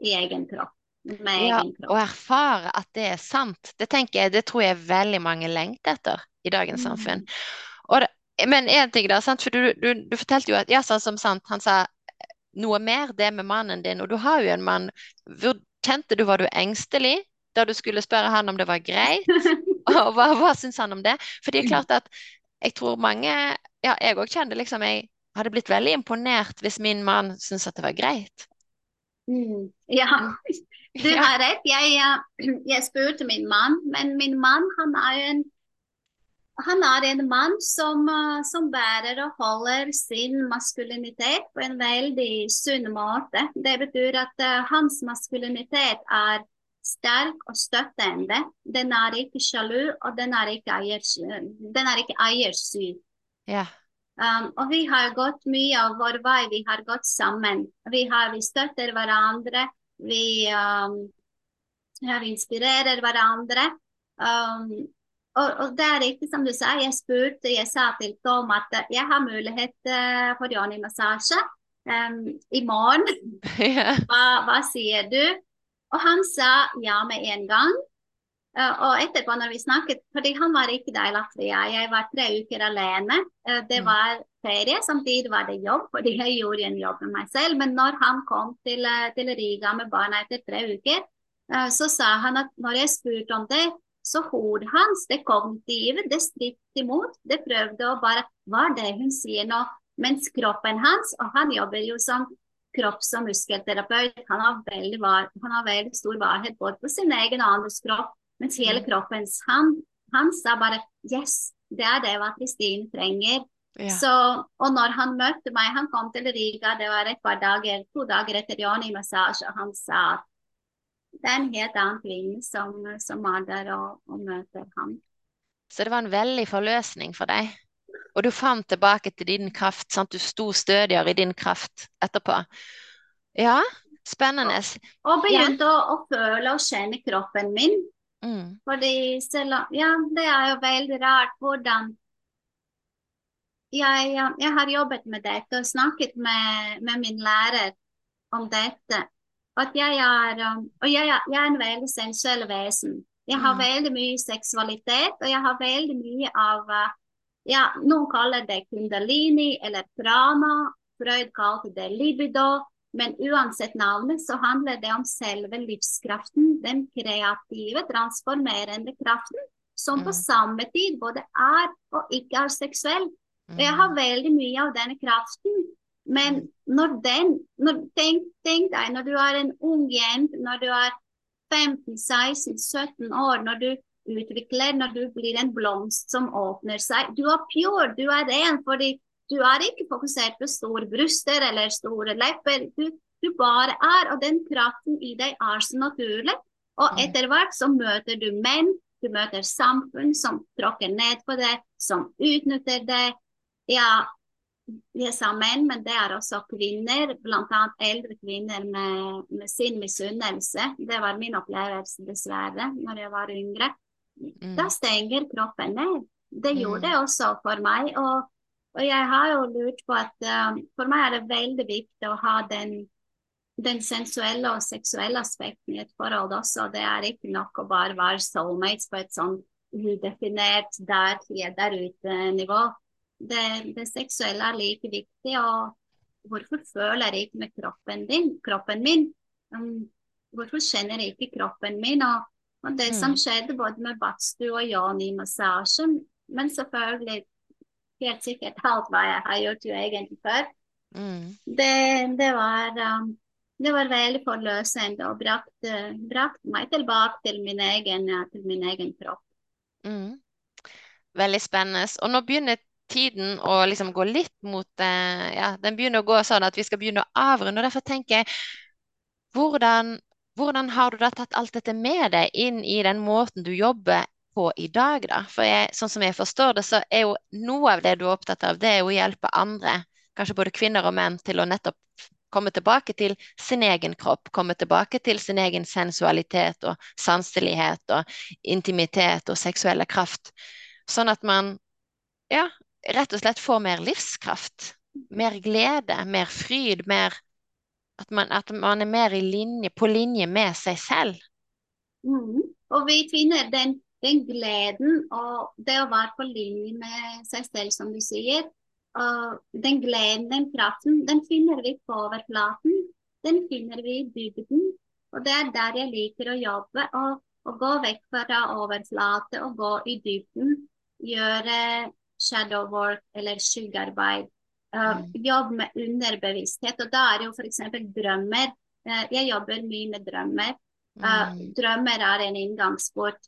i egen kropp. Med Ja, egen kropp. Og erfare at det er sant, det jeg, det tror jeg veldig mange lengter etter i dagens Mm. samfunn. Det, men en ting da, sant, for du, du, du fortalte jo at, ja, sånn som sant, han sa noe mer det med mannen din, og du har jo en mann. Kjente du, var du engstelig da du skulle spørre han om det var greit? Og hva, hva syns han om det? For det er klart at jeg tror mange, ja, jeg òg kjente liksom, jeg hadde blitt veldig imponert hvis min mann syntes at det var greit. Mm. Ja, du har rett. Jeg, eh, jeg spurte min mann, men min mann han er jo en han er en mann som, eh, som bærer og holder sin maskulinitet på en veldig sunn måte. Det betyr at uh, hans maskulinitet er sterk og støttende. Den er ikke sjalu, og den er ikke, eiers, den er ikke eiersyk. Yeah. Um, og vi har gått mye av vår vei, vi har gått sammen. Vi, har, vi støtter hverandre, vi, um, vi inspirerer hverandre. Um, og, og det er riktig som du sa, jeg spurte, jeg sa til Tom at jeg har mulighet eh, for Johnny-massasje um, i morgen. Hva, hva sier du? Og han sa ja med en gang. Uh, og etterpå når vi snakket, fordi han var ikke der i Latvia, jeg var tre uker alene. Uh, det Mm. var ferie, samtidig var det jobb, fordi jeg gjorde en jobb med meg selv. Men når han kom til, til Riga med barna etter tre uker, uh, så sa han at når jeg spurte om det, så hodet hans, det kognitive, det strittet imot. Det prøvde å bare Hva er det hun sier nå? Mens kroppen hans, og han jobber jo som kropps- og muskelterapeut, han har veldig, var, han har veldig stor varhet både på sin egen og andres kropp. Mens hele Mm. kroppens han, han sa bare Yes, det er det hva Kristine trenger. Ja. Så, og når han møtte meg, han kom til Riga, det var et par dager, to dager etter Joni-massasje, og han sa at det er en helt annen kvinne som, som er der og, og møter ham. Så det var en veldig forløsning for deg. Og du fant tilbake til din kraft, sant? Du sto stødigere i din kraft etterpå. Ja, spennende. Og begynte å, å føle og kjenne kroppen min. Mm. Fordi selv om Ja, det er jo veldig rart hvordan jeg, jeg har jobbet med dette og snakket med, med min lærer om dette. At jeg er, um, og jeg, er- jeg er en veldig sensuell vesen. Jeg har Mm. veldig mye seksualitet, og jeg har veldig mye av uh, ja, Noen kaller det kundalini eller prana. Freud kalte det libido. Men uansett navnet så handler det om selve livskraften, den kreative, transformerende kraften, som på Mm. samme tid både er og ikke er seksuell. Og jeg har veldig mye av denne kraften. Men når den når, tenk, tenk deg når du er en ung jente, når du er 15-16-17 år, når du utvikler, når du blir en blomst som åpner seg. Du er pure, du er ren, fordi du er ikke fokusert på store bryster eller store lepper. Du, du bare er, og den kraften i deg er så naturlig. Og Mm. etter hvert så møter du menn, du møter samfunn som tråkker ned på deg, som utnytter deg. Ja, jeg er menn, men det er også kvinner, bl.a. eldre kvinner med, med sin misunnelse. Det var min opplevelse, dessverre, når jeg var yngre. Mm. Da stenger kroppen ned. Det gjorde Mm. det også for meg. Og, og jeg har jo lurt på at uh, for meg er det veldig viktig å ha den, den sensuelle og seksuelle aspekten i et forhold også. Det er ikke nok å bare være soulmates på et sånn udefinert der, der ute-nivå. Det, det seksuelle er like viktig. og Hvorfor føler jeg ikke med kroppen, din, kroppen min? Um, hvorfor kjenner jeg ikke kroppen min? Og, og det Mm. som skjedde både med badstue og Jan i massasjen, men selvfølgelig helt sikkert alt hva jeg har gjort jo egentlig før, Mm. det, det, var, um, det var veldig forløsende og brakte, brakt meg tilbake til min egen, til min egen kropp. Mm. Veldig spennende. Og nå begynner tiden å liksom gå litt mot eh, Ja, den begynner å gå sånn at vi skal begynne å avrunde. Og derfor tenker jeg, hvordan, hvordan har du da tatt alt dette med deg inn i den måten du jobber på i dag, da? For jeg, sånn som jeg forstår det, så er jo noe av det du er opptatt av, det er jo å hjelpe andre, kanskje både kvinner og menn, til å nettopp komme tilbake til sin egen kropp, komme tilbake til sin egen sensualitet og sanselighet og intimitet og seksuelle kraft. Sånn at man ja, rett og slett får mer livskraft, mer glede, mer fryd, mer at man, at man er mer linje, på linje med seg selv. Mm. Og vi finner den, den gleden og det å være på linje med seg selv, som du sier. Og den gleden, den kraften, den finner vi på overflaten. Den finner vi i dybden. Og det er der jeg liker å jobbe. Og, og gå vekk fra overflate og gå i dybden. Gjøre shadow work eller skyggearbeid. Uh, Mm. jobb med underbevissthet. Og da er det jo f.eks. drømmer. Uh, jeg jobber mye med drømmer. Uh, Mm. drømmer er en inngangsport.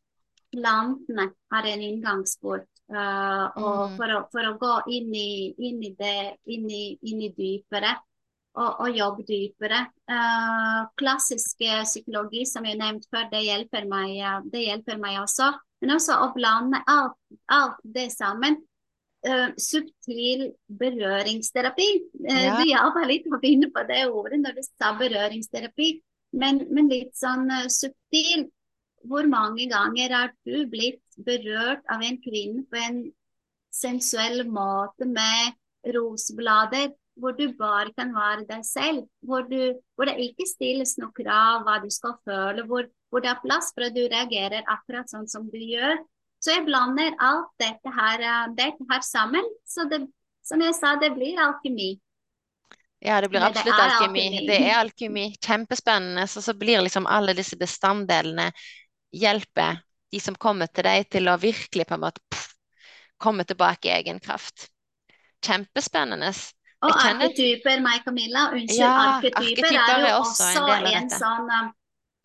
Plantene er en inngangsport. Uh, og Mm. for, å, for å gå inn i, inn i det, inn i, inn i dypere og, og jobbe dypere. Uh, klassisk eh, psykologi, som jeg nevnte før, det hjelper meg, eh, det hjelper meg også. Men også å blande alt, alt det sammen. Uh, subtil berøringsterapi. Uh, Ja. Du hjalp meg litt å finne på det ordet når du sa berøringsterapi, men, men litt sånn uh, subtil. Hvor mange ganger har du blitt berørt av en kvinne på en sensuell måte med roseblader, hvor du bare kan være deg selv, hvor, du, hvor det ikke stilles noe krav hva du skal føle, hvor, hvor det er plass for at du reagerer akkurat sånn som du gjør. Så jeg blander alt dette her, uh, dette her sammen. Så det, som jeg sa, det blir alkemi. Ja, det blir absolutt det alkemi. alkemi. Det er alkemi. Kjempespennende. Så, så blir liksom alle disse bestanddelene hjelper de som kommer til deg til å virkelig på en måte pff, komme tilbake i egen kraft. Kjempespennende. Og kjenner- arketyper, meg Camilla, unnskyld, Ja, arketyper, arketyper er jo også en del av en sånn um,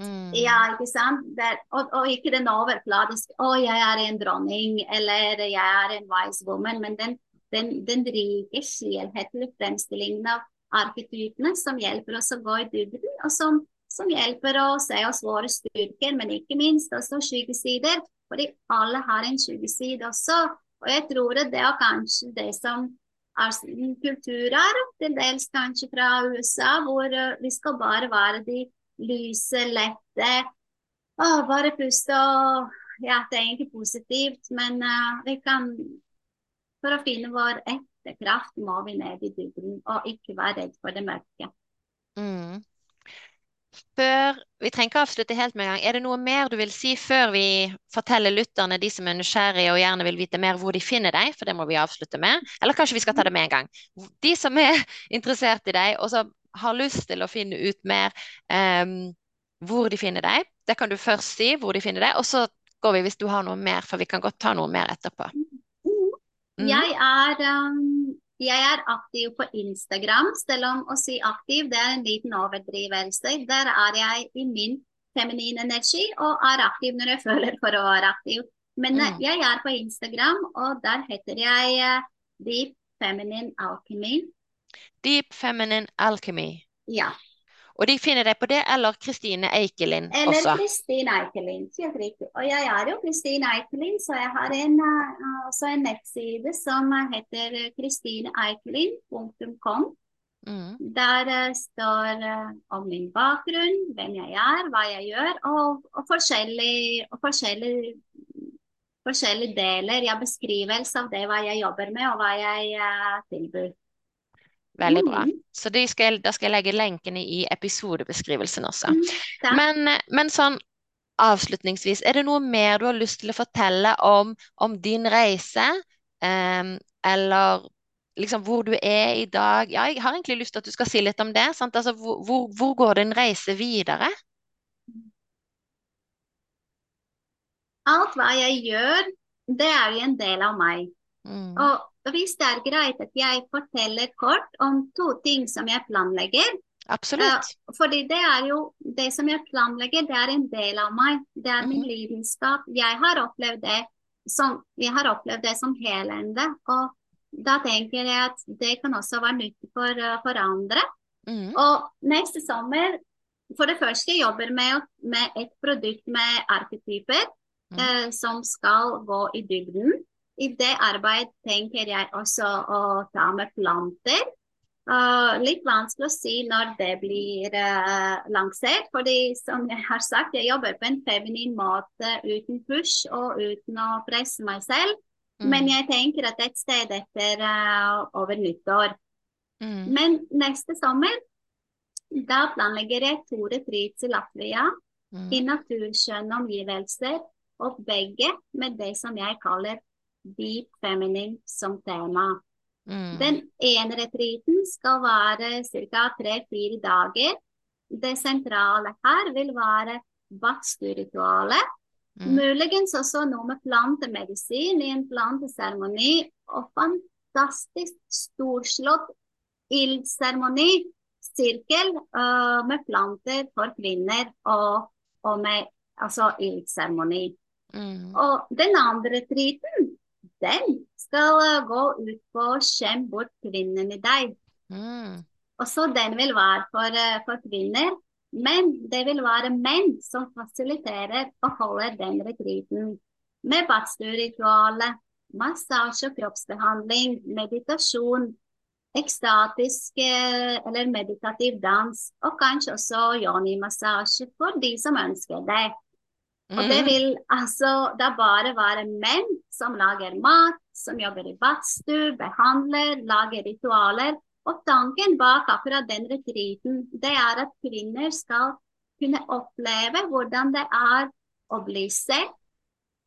Mm. Ja, ikke sant? Det, og, og ikke den overfladiske 'Å, jeg er en dronning', eller 'jeg er en wise woman', men den, den, den rike, helhetlige fremstillingen av arketypene som hjelper oss å gå i dybden, og som, som hjelper å se oss våre styrker, men ikke minst også skyggesider. Fordi alle har en skyggeside også. Og jeg tror det er kanskje det som er kulturer, til dels kanskje fra USA, hvor eh, vi skal bare være de lyse, lette. Å, bare puste og Ja, det er egentlig positivt, men uh, vi kan For å finne vår ekte kraft må vi ned i dybden og ikke være redd for det mørke. Mm. Før Vi trenger ikke avslutte helt med en gang. Er det noe mer du vil si før vi forteller lytterne, de som er nysgjerrige og gjerne vil vite mer, hvor de finner deg? For det må vi avslutte med. Eller kanskje vi skal ta det med en gang. De som er interessert i deg, og som har lyst til å finne ut mer um, hvor de finner deg, det kan du først si hvor de finner deg, og så går vi hvis du har noe mer, for vi kan godt ta noe mer etterpå. Mm. Jeg er, um, jeg er aktiv på Instagram, selv om å si aktiv det er en liten overdrivelse. Der er jeg i min feminine energi og er aktiv når jeg føler for å være aktiv. Men eh, Mm. jeg er på Instagram, og der heter jeg uh, Deep Feminine Alchemy. Deep Feminine Alchemy. Ja. Og de finner deg på det, eller Kristine Eikelin Eller også. Kristine Eikelin. Helt riktig. Og jeg er jo Kristine Eikelin, så jeg har en, eh, også en nettside som heter kristineeikelin.com. Mm. Der eh, står eh, om min bakgrunn, hvem jeg er, hva jeg gjør, og, og forskjellige, og forskjellige, forskjellige deler. Ja, beskrivelse av det hva jeg jobber med, og hva jeg uh, tilbyr. Veldig bra. Mm. Så skal, da skal jeg legge lenkene i episodebeskrivelsen også. Mm, men, men, sånn avslutningsvis, er det noe mer du har lyst til å fortelle om, om din reise? Um, eller liksom hvor du er i dag? Ja, jeg har egentlig lyst til at du skal si litt om det. Altså, hvor, hvor, går din reise videre? Alt hva jeg gjør, det er jo en del av meg. Mm. Og hvis det er greit at jeg forteller kort om to ting som jeg planlegger Absolutt. Uh, fordi det er jo det som jeg planlegger, det er en del av meg. Det er min mm. lidenskap. Jeg har opplevd det som, jeg har opplevd det som helende. Og da tenker jeg at det kan også være nyttig for, uh, for andre. Mm. Og neste sommer, for det første, jobber med, med et produkt med arketyper mm. uh, som skal gå i dybden. I det arbeidet tenker jeg også å ta med planter. Uh, litt vanskelig å si når det blir uh, lansert. fordi som jeg har sagt, jeg jobber på en feminin måte uten push og uten å presse meg selv. Mm. Men jeg tenker at et sted etter uh, over nyttår. Mm. Men neste sommer da planlegger jeg to Fritz i Latvia mm. i naturskjønne omgivelser. Og begge med det som jeg kaller deep feminine som tema. Mm. Den ene retreaten skal være ca. tre-fire dager. Det sentrale her vil være badstueritualet. Mm. Muligens også noe med plantemedisin i en planteseremoni. Og fantastisk storslått ildseremoni, sirkel, uh, med planter for kvinner og, og med altså ildseremoni. Mm. Og den andre retreaten den skal eh, gå ut på å skjemme bort kvinnen i deg. Mm. Også den vil være for, eh, for, kvinner, men det vil være menn som fasiliterer og holder den retreaten. Med badstueritualet, massasje og kroppsbehandling, meditasjon, ekstatisk eh, eller meditativ dans, og kanskje også yoni-massasje for de som ønsker det. Og det mm. vil altså da bare være menn som lager mat, som jobber i badstue, behandler, lager ritualer. Og tanken bak akkurat den retreaten, det er at kvinner skal kunne oppleve hvordan det er å bli sett,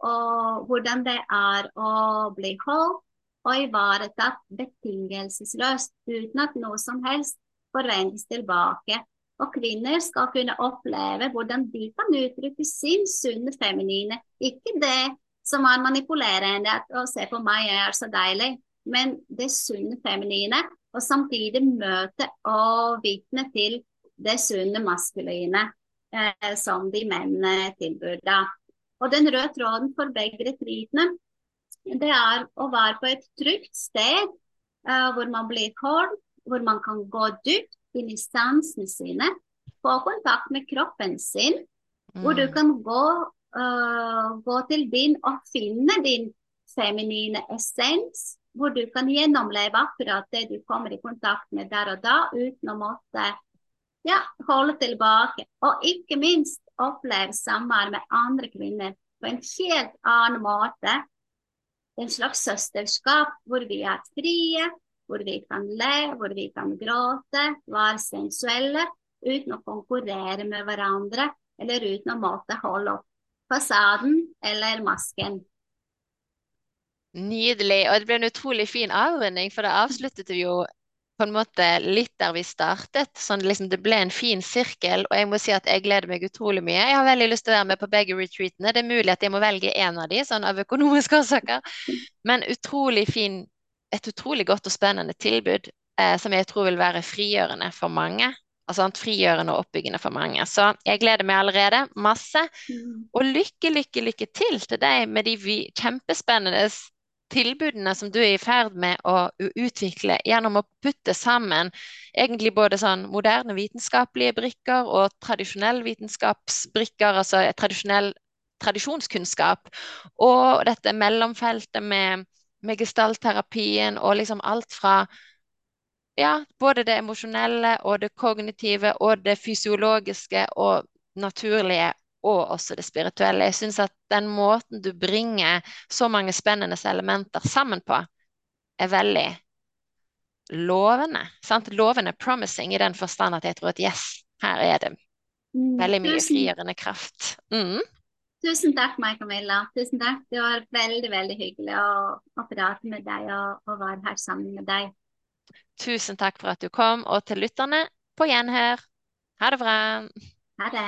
og hvordan det er å bli holdt og ivaretatt betingelsesløst, uten at noe som helst forventes tilbake. Og kvinner skal kunne oppleve hvordan de kan uttrykke sin sunne feminine. Ikke det som er manipulerende, at å se på meg, er så deilig, men det sunne feminine. Og samtidig møte og vitne til det sunne maskuline eh, som de mennene tilbyr. Og den røde tråden for begge retreatene, det er å være på et trygt sted eh, hvor man blir holdt, hvor man kan gå dypt inn i sansene sine, få kontakt med kroppen sin, mm. hvor du mm. kan gå, uh, gå til din og finne din feminine essens, hvor du kan gjennomleve akkurat det du kommer i kontakt med der og da, uten å måtte ja, holde tilbake. Og ikke minst oppleve samvær med andre kvinner på en helt annen måte. En slags søsterskap hvor vi er frie, hvor vi kan le, hvor vi kan gråte, være sensuelle, uten å konkurrere med hverandre, eller uten å måtte holde opp fasaden eller masken. Nydelig. Og det ble en utrolig fin avrunding, for da avsluttet vi jo på en måte litt der vi startet. sånn liksom Det ble en fin sirkel, og jeg må si at jeg gleder meg utrolig mye. Jeg har veldig lyst til å være med på begge retreatene. Det er mulig at jeg må velge én av de, sånn av økonomiske årsaker. Men utrolig fin et utrolig godt og spennende tilbud eh, som jeg tror vil være frigjørende for mange. Altså frigjørende og oppbyggende for mange. Så jeg gleder meg allerede masse. Mm. Og lykke, lykke, lykke til til deg med de kjempespennende tilbudene som du er i ferd med å utvikle gjennom å putte sammen egentlig både sånn moderne vitenskapelige brikker og tradisjonell vitenskapsbrikker, altså tradisjonell tradisjonskunnskap, og dette mellomfeltet med med gestaltterapien og liksom alt fra ja, både det emosjonelle og det kognitive og det fysiologiske og naturlige og også det spirituelle. Jeg syns at den måten du bringer så mange spennende elementer sammen på, er veldig lovende. Sant? Lovende, promising, i den forstand at jeg tror at yes, her er det Mm, veldig mye frigjørende kraft. Mm. Tusen takk, meg, Camilla. Tusen takk. Det var veldig, veldig hyggelig å, å prate med deg og, og være her sammen med deg. Tusen takk for at du kom, og til lytterne, på gjenhør. Ha det bra. Ha det.